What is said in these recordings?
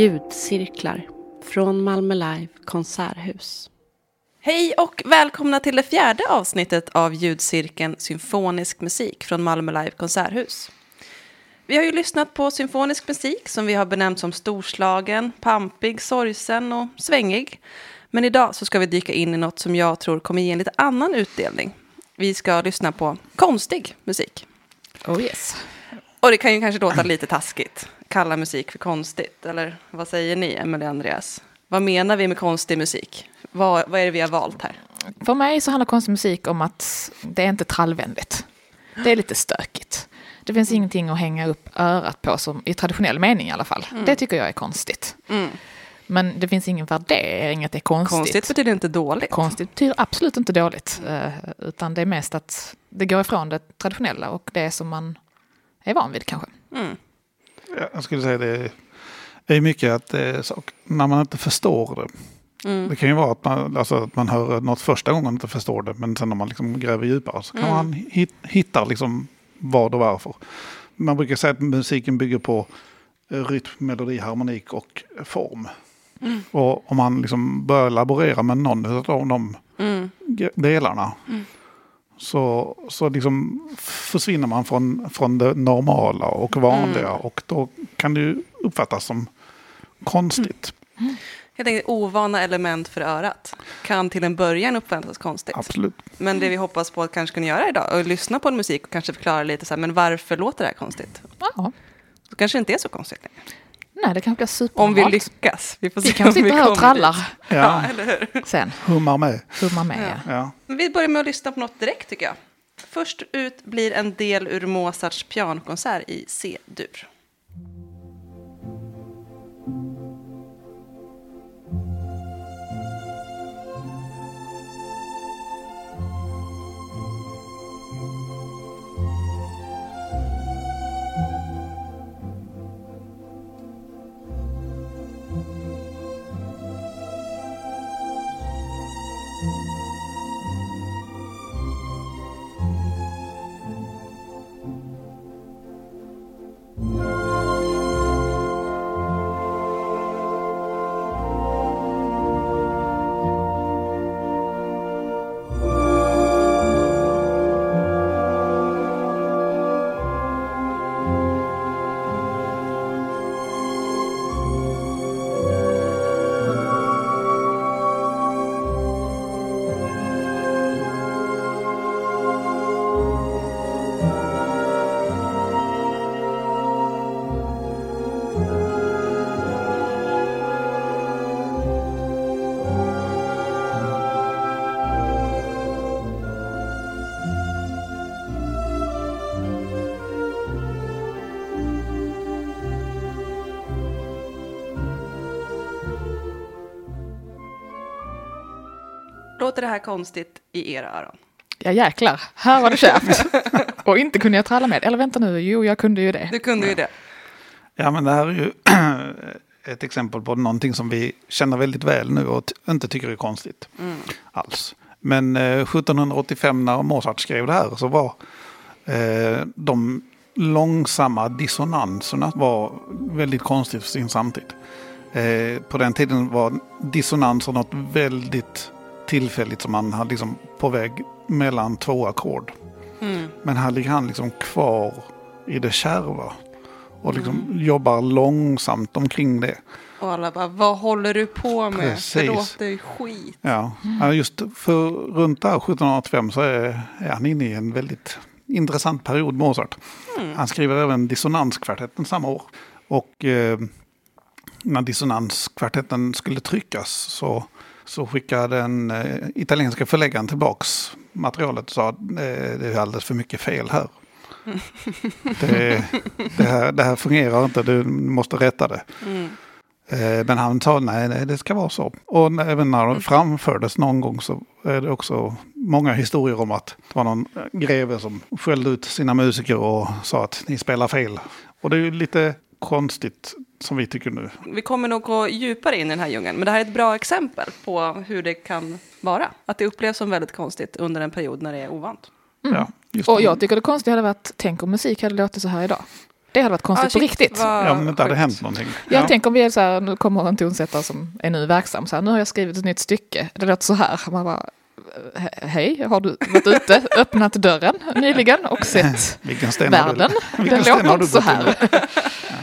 Ljudcirklar från Malmö Live konserthus. Hej och välkomna till det fjärde avsnittet av ljudcirkeln Symfonisk musik från Malmö Live konserthus. Vi har ju lyssnat på symfonisk musik som vi har benämnt som storslagen, pampig, sorgsen och svängig. Men idag så ska vi dyka in i något som jag tror kommer ge en lite annan utdelning. Vi ska lyssna på konstig musik. Oh yes. Och det kan ju kanske låta lite taskigt, kalla musik för konstigt. Eller vad säger ni, Emelie och Andreas? Vad menar vi med konstig musik? Vad, vad är det vi har valt här? För mig så handlar konstig musik om att det är inte trallvänligt. Det är lite stökigt. Det finns ingenting att hänga upp örat på, som, i traditionell mening i alla fall. Det tycker jag är konstigt. Mm. Men det finns ingen värdering att det är konstigt. Konstigt betyder inte dåligt. Konstigt betyder absolut inte dåligt. eh, Utan det är mest att det går ifrån det traditionella och det som man är van vid kanske. Mm. Ja, Jag skulle säga det är mycket att är sak, när man inte förstår det. Mm. Det kan ju vara att man, alltså, att man hör något första gången och inte förstår det. Men sen när man liksom gräver djupare så kan Mm. man hit, hitta liksom vad och varför. Man brukar säga att musiken bygger på eh, rytm, melodi, harmonik och form. Mm. Och om man liksom börjar laborera med någon av de Mm. Så, så liksom försvinner man från, från det normala och vanliga. Mm. Och då kan det ju uppfattas som konstigt. Jag tänkte ovana element för örat kan till en början uppfattas konstigt. Absolut. Men det vi hoppas på att kanske kunna göra idag är att lyssna på en musik och kanske förklara lite så här, men varför låter det här konstigt? Ja. Så kanske det inte är så konstigt längre. Nej, det kanske blir Om supernormalt. vi lyckas. Vi får se Vi kan om vi sitta här och kommer trallar dit. Ja, eller hur? sen. Hummar med. Hummar med. Ja. Ja. Vi börjar med att lyssna på något direkt tycker jag. Först ut blir en del ur Mozarts pianokonsert i C-dur. Låter det här konstigt i era öron? Ja jäklar, här var det kärvt. och inte kunde jag tralla med. Eller vänta nu, jo jag kunde ju det. Du kunde ju det. Ja, men det här är ju ett exempel på någonting som vi känner väldigt väl nu och inte tycker är konstigt alls. Men eh, 1785 när Mozart skrev det här så var eh, de långsamma dissonanserna var väldigt konstigt för sin samtid. Eh, på den tiden var dissonanser något väldigt tillfälligt som man hade liksom på väg mellan två ackord. Men här ligger han liksom kvar i det kärva. Och liksom jobbar långsamt omkring det. Och alla bara, vad håller du på med? Precis. Det låter skit. Ja, ja just för runt där 1785 så är, är han inne i en väldigt intressant period, Mozart. Han skriver även Dissonanskvartetten samma år. Och eh, när Dissonanskvartetten skulle tryckas så, så skickade den eh, italienska förläggaren tillbaks materialet och sa att eh, det är alldeles för mycket fel här. Det, det, här, det här fungerar inte, du måste rätta det. Eh, Men han sa nej, nej, det ska vara så. Och även när det framfördes någon gång så är det också många historier om att det var någon greve som skällde ut sina musiker och sa att ni spelar fel. Och det är ju lite konstigt som vi tycker nu. Vi kommer nog gå djupare in i den här djungeln, men det här är ett bra exempel på hur det kan vara. Att det upplevs som väldigt konstigt under en period när det är ovant. Ja, just Och det. jag tycker det konstiga hade varit, tänk om musik hade låtit så här idag. Det hade varit konstigt Ah, på shit, riktigt. vad ja, men det hade sjukt. hänt någonting. Jag tänker om vi är så här, nu kommer en tonsättare som är nu verksam, så här, nu har jag skrivit ett nytt stycke, det låter så här. Man bara, "He- hej, har du varit ute, öppnat dörren nyligen och sett Vilken sten har du- världen? vilken sten låter har du inte så här.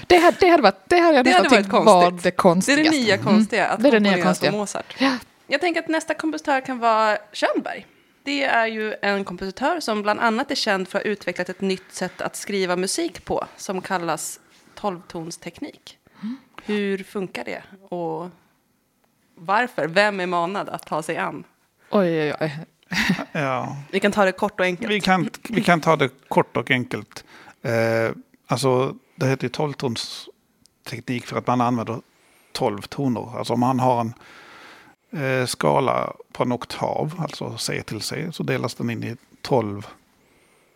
Det hade, det hade varit, det hade jag Det nästan hade varit tyckt var konstigt. det Det är konstigaste. det nya konstiga, att Det är det nya konstiga. som Mozart. Ja. Jag tänker att nästa kompositör kan vara Schönberg. Det är ju en kompositör som bland annat är känd för att ha utvecklat ett nytt sätt att skriva musik på som kallas tolvtonsteknik. Hur funkar det och varför? Vem är manad att ta sig an? Oj, oj, oj. Ja, Vi kan ta det kort och enkelt. vi, kan, vi kan ta det kort och enkelt. Eh, alltså, det heter ju tolvtonsteknik för att man använder tolv toner. Alltså om man har en eh, skala på en oktav, alltså C till C, så delas den in i tolv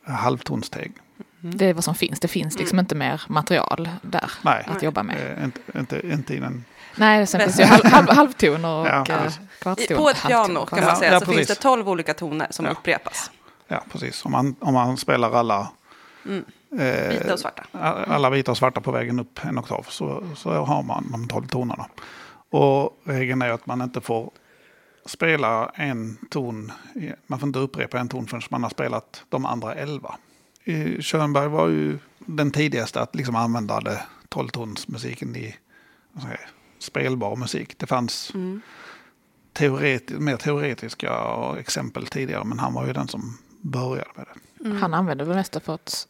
halvtonsteg. Det är vad som finns, det finns liksom inte mer material där Nej. att jobba med. Eh, inte, inte, inte i den... Nej, sen finns ju halv, halv, halvtoner och Ja. I, kvartstoner. på ett piano kan man säga Ja, så precis. finns det tolv olika toner som Ja. upprepas. Ja, precis. Om man, om man spelar alla, eh, Vita och svarta. alla vita och svarta på vägen upp en oktav så, så har man de tolv tonerna. Och regeln är att man inte får spela en ton, man får inte upprepa en ton förrän man har spelat de andra elva. Eh, Schönberg var ju den tidigaste att liksom använda det tolvtonsmusiken i säga, spelbar musik. Det fanns teoret, mer teoretiska exempel tidigare men han var ju den som började med det. Han använder väl mest för att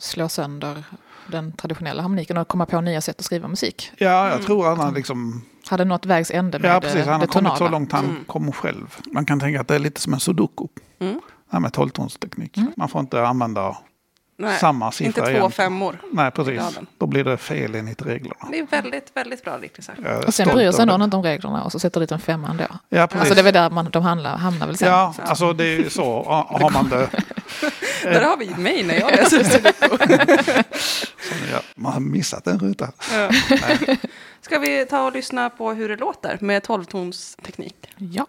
slå sönder den traditionella harmoniken och komma på nya sätt att skriva musik. Ja, jag tror han har liksom... Hade nått vägs ände med Ja, precis. det, Han har det kommit så långt han kom själv. Man kan tänka att det är lite som en sudoku. Mm. Det här med tolvtonsteknik. Man får inte använda Nej, samma siffra Inte två igen. femmor. Nej, precis. Då blir det fel enligt reglerna. Det är väldigt, väldigt bra är Och sen bryr sig någon inte om reglerna och så sätter dit en femma ändå. Ja, precis. Alltså det är väl där man, de hamnar, hamnar väl sen. Ja, alltså det är ju så. Har man det... Där har vi mig när jag läser. Ja, man har missat en ruta. Ska vi ta och lyssna på hur det låter med tolvtonsteknik? ja.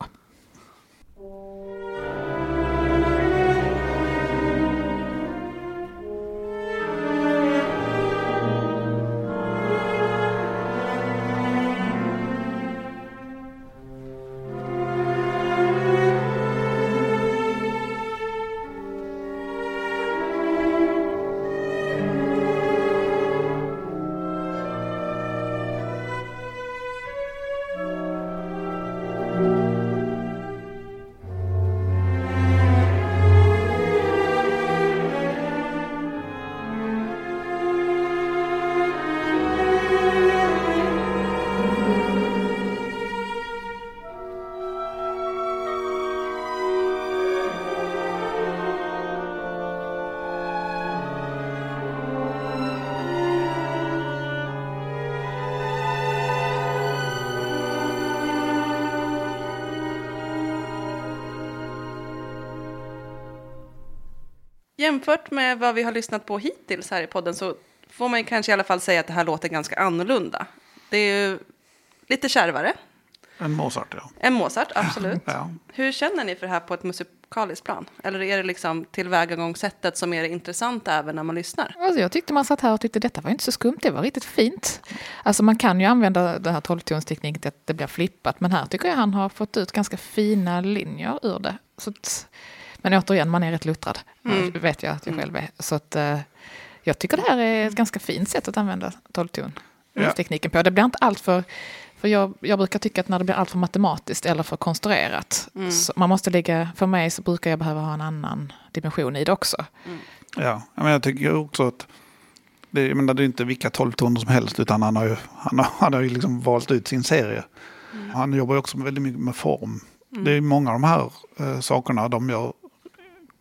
Jämfört med vad vi har lyssnat på hittills här i podden så får man kanske i alla fall säga att det här låter ganska annorlunda. Det är ju lite kärvare. En Mozart, ja. En Mozart, absolut. ja. Hur känner ni för det här på ett musikaliskt plan? Eller är det liksom tillvägagångssättet som är det intressanta även när man lyssnar? Alltså jag tyckte man satt här och tyckte detta var inte så skumt, det var riktigt fint. Alltså man kan ju använda den här tolvtonstekniken till att det blir flippat, men här tycker jag han har fått ut ganska fina linjer ur det. Så att, men återigen, man är rätt luttrad, mm. vet jag att jag själv är. Så att, uh, jag tycker det här är ett ganska fint sätt att använda tolvtonstekniken på. Det blir inte allt för för jag, jag brukar tycka att när det blir alltför matematiskt eller för konstruerat, mm. man måste lägga, för mig så brukar jag behöva ha en annan dimension i det också. Mm. Ja, men jag tycker också att det, jag menar, det är inte vilka tolvtoner som helst, utan han har ju, han har, han har ju liksom valt ut sin serie. Mm. Han jobbar också väldigt mycket med form. Mm. Det är många av de här eh, sakerna de gör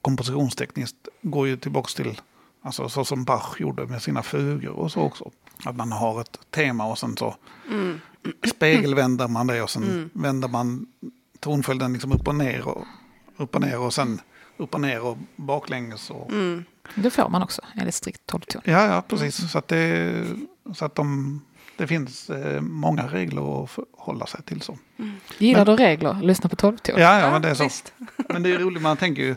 kompositionstekniskt går ju tillbaka till, alltså så som Bach gjorde med sina fugor och så också. Att man har ett tema och sen så mm spegelvänder man det och sen mm. vänder man tonföljden liksom upp och ner och upp och ner och sen upp och ner och baklänges. Och... Mm. Det får man också enligt strikt tolvton. Ja, ja, precis. Så att det, så att de, det finns eh, många regler att hålla sig till. så. Mm. Gillar men, du regler? Lyssna på tolvton. Ja, ja, men det är så. men det är roligt, man tänker ju,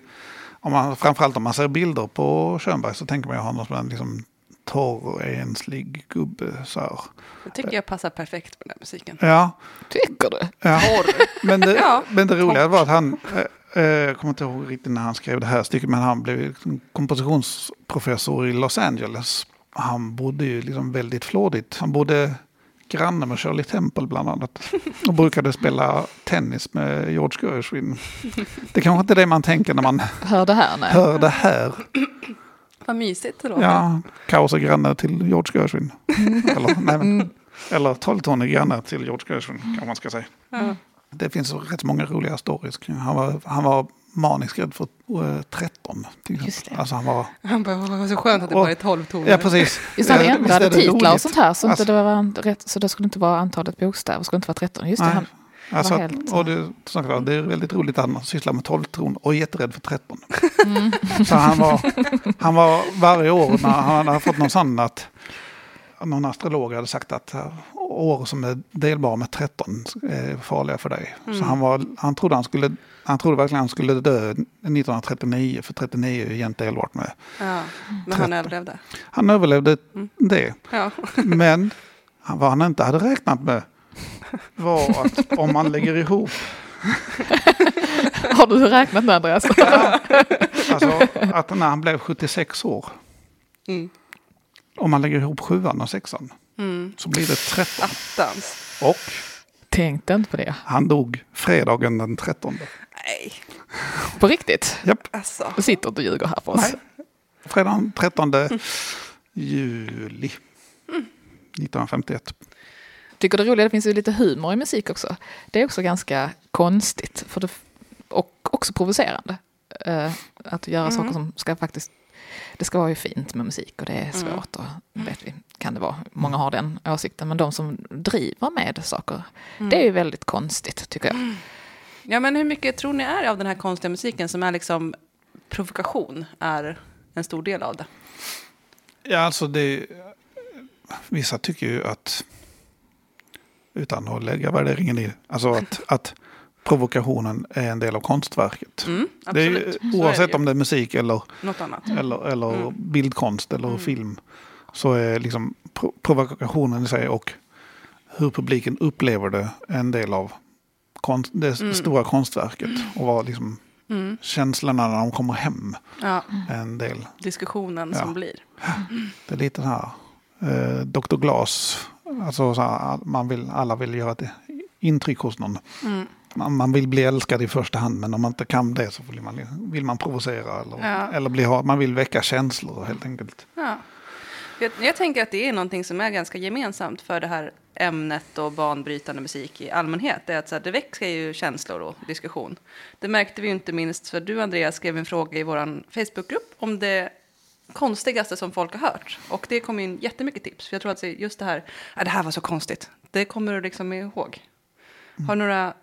om man, framförallt om man ser bilder på Schönberg så tänker man ju honom som en liksom, torr och enslig gubbe. Så här. Det tycker jag passar perfekt med den här musiken. Ja. Tycker du? Ja. Men, det, ja. men det roliga var att han, eh, jag kommer inte ihåg riktigt när han skrev det här stycket, men han blev liksom kompositionsprofessor i Los Angeles. Han bodde ju liksom väldigt flådigt. Han bodde granne med Shirley Temple bland annat. Och brukade spela tennis med George Gershwin. Det är kanske inte är det man tänker när man hör det här. Nej. Hör det här. Vad mysigt det låter. Ja, kaos och granne till George Gershwin. eller, nej, men, eller tolvtonig granne till George Gershwin, kan man ska säga. Mm. Det finns rätt många roliga stories. Han var, han var manisk rädd för uh, 13. Just det. Alltså han var... Han bara, så skönt att det bara är 12 toner. Ja, precis. Just han ändrade titlar och sånt här, så, alltså, inte det var rätt, så det skulle inte vara antalet bokstäver, skulle inte vara 13. Just det, han, Alltså, helt, och det, sagt, det är väldigt roligt att han sysslar med 12 tron och är jätterädd för 13. Mm. Så han var, han var varje år när han hade fått någon sån att någon astrolog hade sagt att äh, år som är delbara med 13 är farliga för dig. Mm. Så han, var, han, trodde han, skulle, han trodde verkligen han skulle dö 1939, för 39 är ju jämnt delbart med ja, Men han överlevde? Han överlevde mm. det. Ja. Men vad han inte hade räknat med var att om man lägger ihop... Har du räknat nu Andreas? ja, alltså att när han blev 76 år. Mm. Om man lägger ihop sjuan och sexan. Mm. Så blir det 13. Attans. Och. Tänkte inte på det. Han dog fredagen den 13. Nej. På riktigt? Japp. Alltså. Du sitter inte och ljuger här för oss. Nej. Fredagen 13 mm. juli. 1951 tycker det roliga, det finns ju lite humor i musik också. Det är också ganska konstigt för det, och också provocerande. Uh, att göra mm. saker som ska faktiskt, det ska vara ju fint med musik och det är mm. svårt och vet vi, kan det vara. Många har den åsikten, men de som driver med saker, mm. det är ju väldigt konstigt tycker jag. Mm. Ja, men hur mycket tror ni är av den här konstiga musiken som är liksom provokation, är en stor del av det? Ja, alltså det, vissa tycker ju att utan att lägga värderingen i Alltså att, att provokationen är en del av konstverket. Mm, är, oavsett är om det är musik eller, eller, eller mm. bildkonst eller mm. film. Så är liksom provokationen i sig och hur publiken upplever det en del av konst, det mm. stora konstverket. Och vad liksom mm. känslorna när de kommer hem ja. en del. Diskussionen ja. som blir. Det är lite den här eh, Dr. Glas Alltså, här, man vill, alla vill göra ett intryck hos någon. Mm. Man, man, vill bli älskad i första hand, men om man inte kan det så vill man, vill man provocera. Eller, ja. eller bli, man vill väcka känslor helt enkelt. Ja. Jag, jag, tänker att det är någonting som är ganska gemensamt för det här ämnet och banbrytande musik i allmänhet. Det, är att så här, det väcker ju känslor och diskussion. Det märkte vi inte minst för du Andreas skrev en fråga i vår Facebookgrupp om det konstigaste som folk har hört. Och det kom in jättemycket tips. För jag tror att just det här, äh, det här var så konstigt. Det kommer du liksom ihåg. Har du några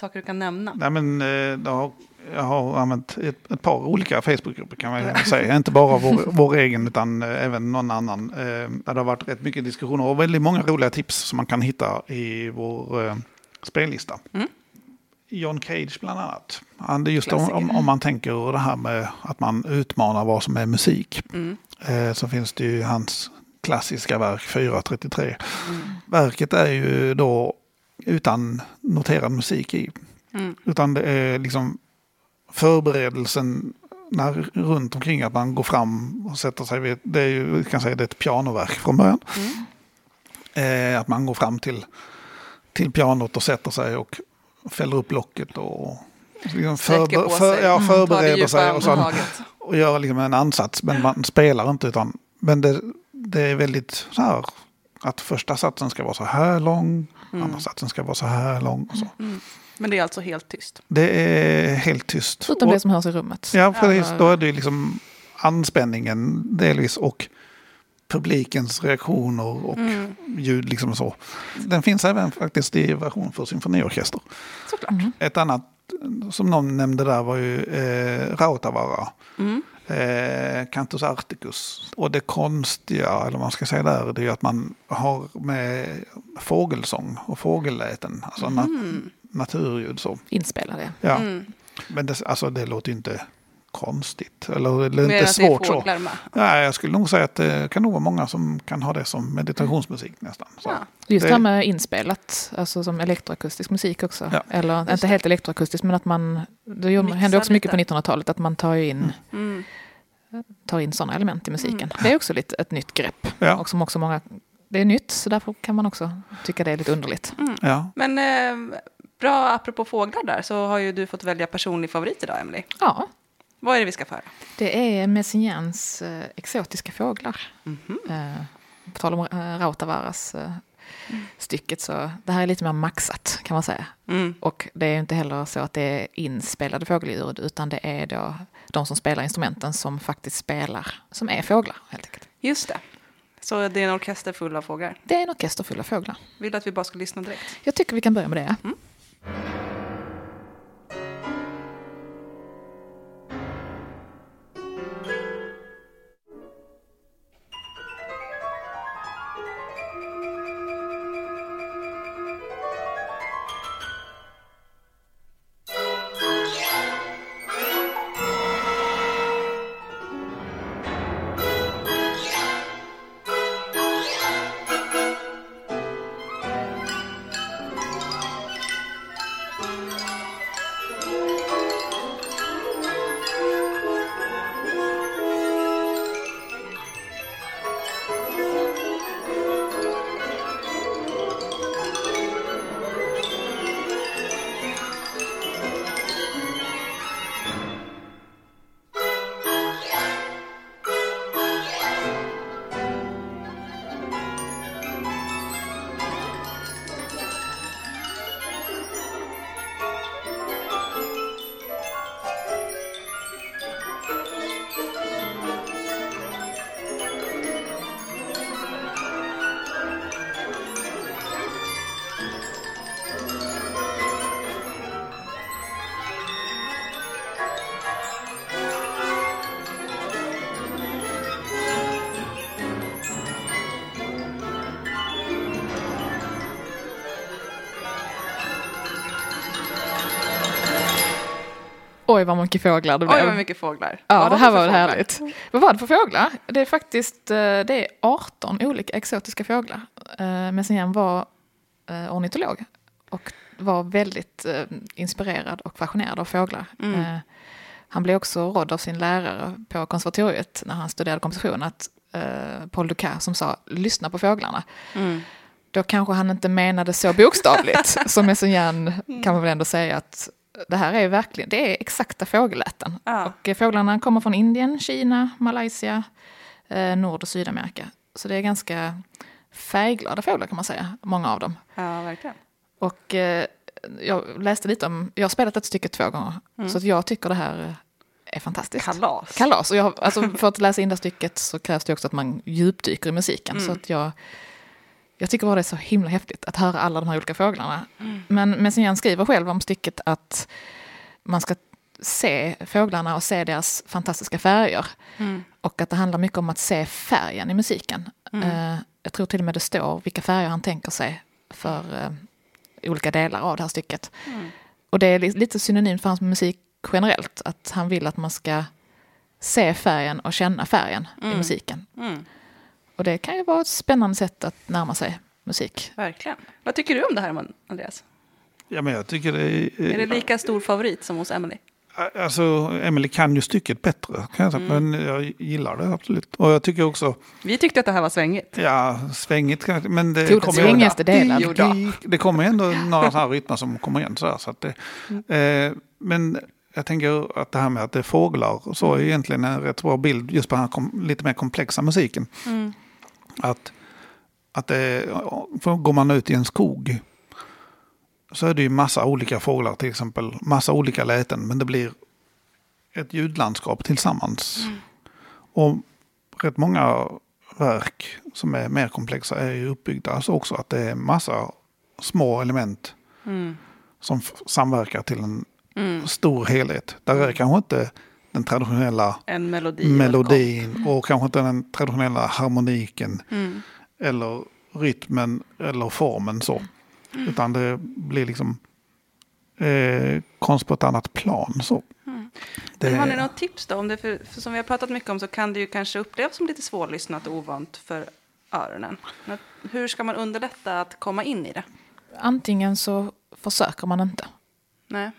saker du kan nämna? Nej, men, eh, det har jag har använt ett, ett par olika Facebookgrupper kan man säga. Inte bara vår, vår egen utan eh, även någon annan. Eh, där det har varit rätt mycket diskussioner och väldigt många roliga tips som man kan hitta i vår eh, spellista. Mm. John Cage bland annat. Han, just om, om, om, man tänker det här med att man utmanar vad som är musik. Mm. Eh, så finns det ju hans klassiska verk 433. Mm. Verket är ju då utan noterad musik i. Mm. Utan det är liksom förberedelsen när, runt omkring att man går fram och sätter sig vid, det är ju, kan säga det är ett pianoverk från början. Mm. Eh, att man går fram till, till pianot och sätter sig och fäller upp locket och liksom förber, för, ja, mm, förbereder sig och, sånt, och gör liksom en ansats. Men man spelar inte utan men det, det är väldigt så här att första satsen ska vara så här lång, mm. andra satsen ska vara så här lång. Och så. Mm. Men det är alltså helt tyst? Det är helt tyst. Förutom det som hörs i rummet? Ja, precis. Då är det liksom anspänningen delvis och publikens reaktioner och mm. ljud. Liksom så. Den finns även faktiskt i version för symfoniorkester. Såklart. Mm. Ett annat som någon nämnde där var ju eh, Rautavaara. Mm. Eh, Cantus Articus. Och det konstiga, eller vad man ska säga där, det är att man har med fågelsång och fågelläten. Alltså mm. nat naturljud så. Inspelade. Ja. Mm. Men det, alltså, det låter inte konstigt. Eller det är inte svårt så. Ja, jag skulle nog säga att det kan nog vara många som kan ha det som meditationsmusik nästan. Så. Ja. Just det här med inspelat, alltså som elektroakustisk musik också. Ja. Eller inte det. helt elektroakustiskt men att man, det hände också mycket lite. på 1900-talet att man tar in mm. tar in sådana element i musiken. Mm. Det är också lite ett nytt grepp. Ja. Och som också många, det är nytt så därför kan man också tycka det är lite underligt. Mm. Ja. Men eh, bra, apropå fåglar där, så har ju du fått välja personlig favorit idag, Emily. Ja. Vad är det vi ska få höra? Det är Messians eh, exotiska fåglar. Mm -hmm. eh, på tal om eh, Rautavaaras eh, mm. stycket så det här är lite mer maxat kan man säga. Mm. Och det är inte heller så att det är inspelade fågelljud utan det är då de som spelar instrumenten som faktiskt spelar, som är fåglar helt enkelt. Just det. Så det är en orkester full av fåglar? Det är en orkester full av fåglar. Vill du att vi bara ska lyssna direkt? Jag tycker vi kan börja med det. Mm. Oj vad mycket fåglar det blev. Oj vad mycket fåglar. Ja vad det här var, var härligt. Vad var det för fåglar? Det är faktiskt eh, det är 18 olika exotiska fåglar. Eh, Messiaen var eh, ornitolog och var väldigt inspirerad och fascinerad av fåglar. Mm. Han blev också rådd av sin lärare på konservatoriet när han studerade komposition att Paul Dukas som sa lyssna på fåglarna. Mm. Då kanske han inte menade så bokstavligt. som Messiaen kan man väl ändå säga att det här är verkligen, det är exakta fågelläten. Ja. Och eh, fåglarna kommer från Indien, Kina, Malaysia, eh, Nord och Sydamerika. Så det är ganska färgglada fåglar kan man säga, många av dem. Ja, verkligen. Och eh, jag läste lite om, jag har spelat ett stycke två gånger, mm. så jag tycker det här är fantastiskt. Kalas. Kalas. Och jag, alltså, för att läsa in det stycket så krävs det också att man djupdyker i musiken. Mm. Så att jag jag tycker bara det är så himla häftigt att höra alla de här olika fåglarna. Mm. Men Messiaen skriver själv om stycket att man ska se fåglarna och se deras fantastiska färger. Mm. Och att det handlar mycket om att se färgen i musiken. Mm. Eh, jag tror till och med det står vilka färger han tänker sig för eh, olika delar av det här stycket. Mm. Och det är li- lite synonymt för hans musik generellt, att han vill att man ska se färgen och känna färgen i Mm. musiken. Mm. Och det kan ju vara ett spännande sätt att närma sig musik. Verkligen. Vad tycker du om det här, Andreas? Ja, men jag tycker det är... Är det lika stor favorit som hos Emily? Alltså, Emily kan ju stycket bättre, kan jag säga. Mm. men jag gillar det absolut. Och jag tycker också, Vi tyckte att det här var svängigt. ja, svängigt kanske, men det den kommer ju- svängigaste delen. Då. Det kommer ändå några sådana här rytmer som kommer igen. Så, här, så att det, Mm. eh, men jag tänker att det här med att det är fåglar så är egentligen en rätt bra bild just på den här kom, lite mer komplexa musiken. Mm. Att, att det, för går man ut i en skog så är det ju massa olika fåglar till exempel. Massa olika läten men det blir ett ljudlandskap tillsammans. Och rätt många verk som är mer komplexa är ju uppbyggda så också att det är massa små element Mm. som samverkar till en Mm. stor helhet. Där är kanske inte den traditionella En melodi. melodin och kanske inte den traditionella harmoniken Mm. eller rytmen eller formen så. Mm. Utan det blir liksom eh, konst på ett annat plan. Så. Det, Men har ni något tips då? Om det för, för som vi har pratat mycket om så kan det ju kanske upplevas som lite svårlyssnat och ovant för öronen. Men hur ska man underlätta att komma in i det? Antingen så försöker man inte, Nej,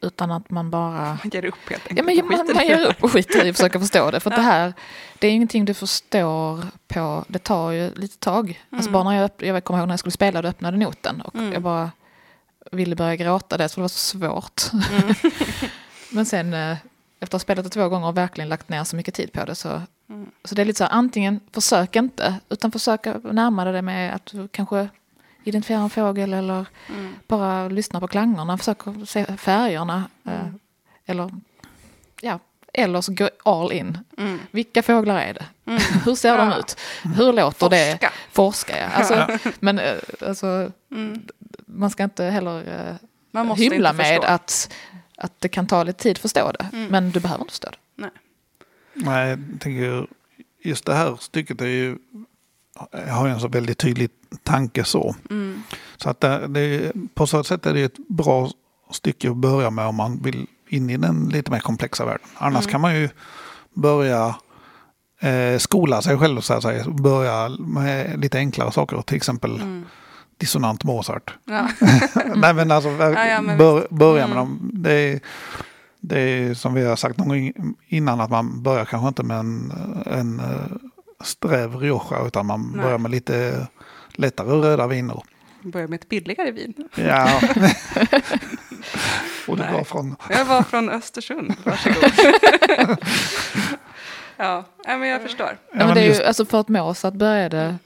utan att man bara man ger upp helt enkelt. Ja, men man, man ger upp och skiter i att försöka förstå det. För Ja. det här, det är ingenting du förstår på, det tar ju lite tag. Alltså bara när jag, jag kommer ihåg när jag skulle spela, då öppnade noten och Mm. jag bara ville börja gråta det, för det var så svårt. Mm. men sen eh, efter att ha spelat det två gånger och verkligen lagt ner så mycket tid på det så, Mm. så det är lite så här, antingen försök inte, utan försök närma dig det med att du kanske identifiera en fågel eller Mm. bara lyssna på klangorna, försöka se färgerna. eh, Eller, ja, eller så gå all in. Mm. Vilka fåglar är det? Mm. Hur ser de Ja. ut? Hur låter det? Forska. Forska, ja. Alltså, men eh, alltså, Mm. man ska inte heller eh, Man måste hymla inte med att, att det kan ta lite tid att förstå det. Mm. Men du behöver inte förstå det. Nej. Nej, jag tänker just det här stycket är ju, har en så väldigt tydlig tanke så. Mm. Så att det, det, på så sätt är det ett bra stycke att börja med om man vill in i den lite mer komplexa världen. Annars Mm. kan man ju börja eh, skola sig själv så att säga. Börja med lite enklare saker, till exempel Mm. dissonant Mozart. Ja. Nej men alltså Ja, ja, men bör, börja med Mm. dem. Det är, det är som vi har sagt någon gång innan att man börjar kanske inte med en, en eh, sträv Rioja utan man Nej. börjar med lite lättare röda viner. Börja med ett billigare vin. Ja. Och det Nej. var från... Jag var från Östersund, varsågod. ja, men jag förstår. Ja, men det är ju, alltså för att Mozart började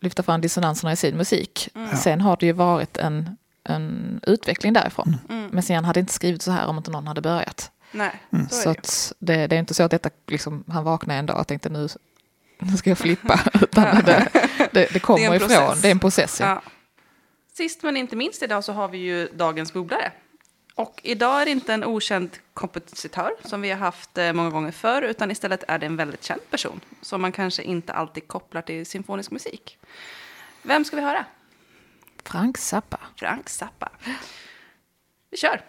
lyfta fram dissonanserna i sin musik. Mm. Sen har det ju varit en, en utveckling därifrån. Mm. Men sen hade inte skrivit så här om inte någon hade börjat. Nej, Mm. så Så är det det, det är inte så att detta, liksom, han vaknade en dag och tänkte nu, nu ska jag flippa. Utan det, det, det kommer Det ifrån, process. det är en process. Ja. Ja. Sist men inte minst idag så har vi ju dagens bubblare. Och idag är det inte en okänd kompositör som vi har haft eh, många gånger förr, utan istället är det en väldigt känd person som man kanske inte alltid kopplar till symfonisk musik. Vem ska vi höra? Frank Zappa. Frank Zappa. Vi kör!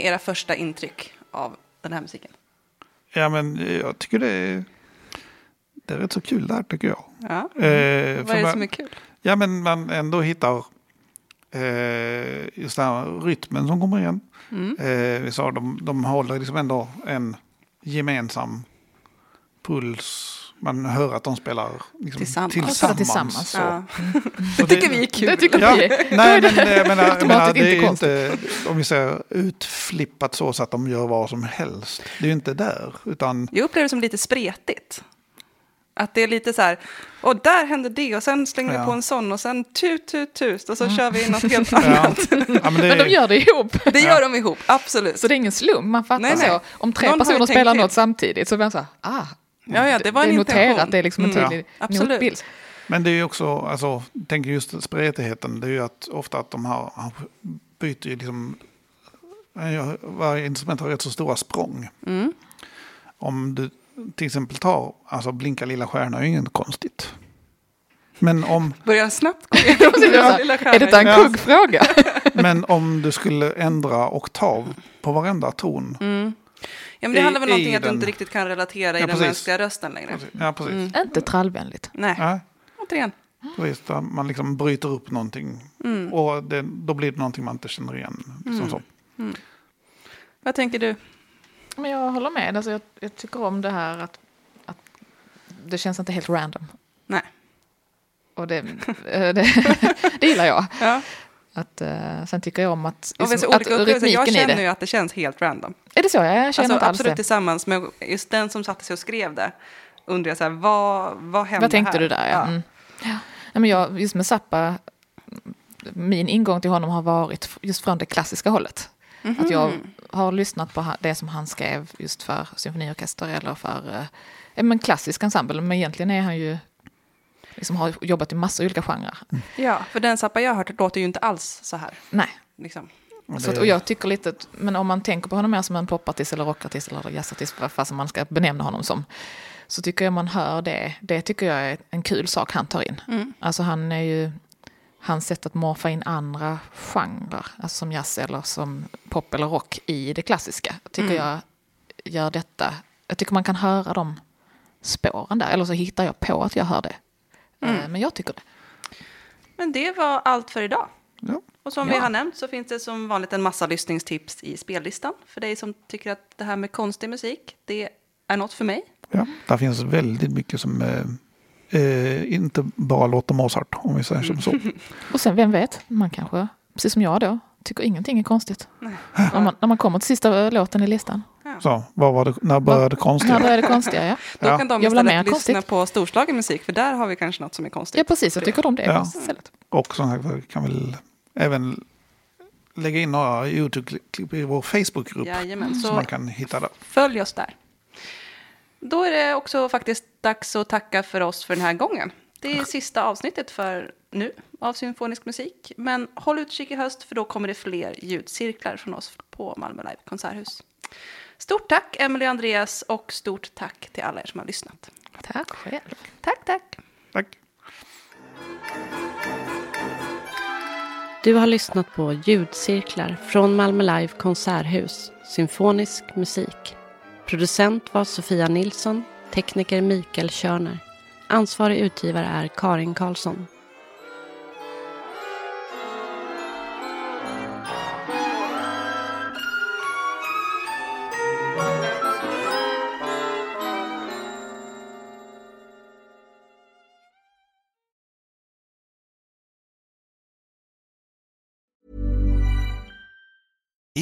Mig era första intryck av den här musiken. Ja, men jag tycker det är, det är rätt så kul där tycker jag. Ja. Eh, Vad är det man- som är kul? Ja, men man ändå hittar eh, just den här rytmen som kommer igen. Mm. Eh, vi sa, de, de håller liksom ändå en gemensam puls. Man hör att de spelar liksom Tillsammans. Tillsammans. Så. Ja. Det tycker vi är kul. Det tycker Ja, vi. nej, men jag menar, automatiskt det är inte inte, om vi säger utflippat så, så att de gör vad som helst. Det är ju inte där, utan Jag upplever det som lite spretigt. Att det är lite så här, och där händer det och sen slänger vi Ja. på en sån och sen tut, tut, tut och så Mm. kör vi något helt ja, annat. ja, men det, Men de gör det ihop. Det gör de ihop, absolut. Så det är ingen slump, man fattar Nej, nej. så. Om tre Någon personer spelar till. något samtidigt så blir man så här, ah, Ja, ja, det var en är noterat, intention. det är liksom en Mm. tydlig Ja, absolut. notbild. Men det är ju också, alltså, tänker just spretigheten, det är ju att ofta att de här, byter ju liksom, varje instrument har rätt så stora språng. Mm. Om du till exempel tar, alltså blinka lilla stjärna är ju inget konstigt. Men om, Börjar snabbt gå igenom det är lilla detta en Ja. kuggfråga? men om du skulle ändra oktav på varenda ton. Mm. Ja, men det I- handlar väl om i någonting att du den- inte riktigt kan relatera i Ja, den precis. mänskliga rösten längre. Ja, precis. Mm. Inte trallvänligt. Nej, Ja, återigen. precis där man liksom bryter upp någonting. Mm. Och det, då blir det någonting man inte känner igen. Som så. Vad tänker du? Men jag håller med, alltså jag, jag tycker om det här att, att det känns inte helt random. Nej. Och det, det, det gillar jag. Ja. Att, eh, sen tycker jag om att, så liksom, olika att. Jag rytmiken i känner ju att det känns helt random. Är det så? Jag känner Alltså, inte alls absolut det. tillsammans med just den som satte sig och skrev det. Undrar jag så här, vad, vad hände Vad tänkte här? du där? Ja. Mm. Ja. Nej, men jag, just med Zappa, min ingång till honom har varit just från det klassiska hållet. Att jag Mhm. har lyssnat på det som han skrev just för symfoniorkester eller för eh, ja, men klassisk ensemble. Men egentligen är han ju, liksom har jobbat i massa olika genrer. Ja, för den Zappa jag har hört låter ju inte alls så här. Nej, Liksom. Och så att, och jag tycker lite, att, men om man tänker på honom mer som en popartist eller rockartist eller jazzartist, vad fasen man ska benämna honom som, så tycker jag man hör det, det tycker jag är en kul sak han tar in. Mm. Alltså han är ju, hans sätt att morfa in andra genrer, alltså som jazz eller som pop eller rock i det klassiska, tycker Mm. jag gör detta, jag tycker man kan höra de spåren där, eller så hittar jag på att jag hör det. Mm. Eh, Men jag tycker det. Men det var allt för idag. Ja. Och som Ja. vi har nämnt så finns det som vanligt en massa lyssningstips i spellistan. För dig som tycker att det här med konstig musik, det är något för mig. Ja, där finns väldigt mycket som eh, eh, inte bara låter Mozart, om vi säger som så. Och sen, vem vet, man kanske, precis som jag då, tycker ingenting är konstigt. När man, när man kommer till sista låten i listan. Så, vad var det, när började det konstiga? När det konstiga, ja. Då Ja. kan de Jag istället lyssna konstigt. på storslagen musik, för där har vi kanske något som är konstigt. Ja, precis. Jag tycker de det är Ja. istället. Och sagt, vi kan väl även lägga in några YouTube-klipp i vår Facebookgrupp. Jajamän, Så så man kan hitta där. följ oss där. Då är det också faktiskt dags att tacka för oss för den här gången. Det är sista avsnittet för nu av symfonisk musik. Men håll utkik i höst för då kommer det fler ljudcirklar från oss på Malmö Live konserthus. Stort tack Emelie och Andreas och stort tack till alla er som har lyssnat. Tack själv. Tack, tack. Tack. Du har lyssnat på ljudcirklar från Malmö Live konserthus, symfonisk musik. Producent var Sofia Nilsson, tekniker Mikael Körner. Ansvarig utgivare är Karin Karlsson.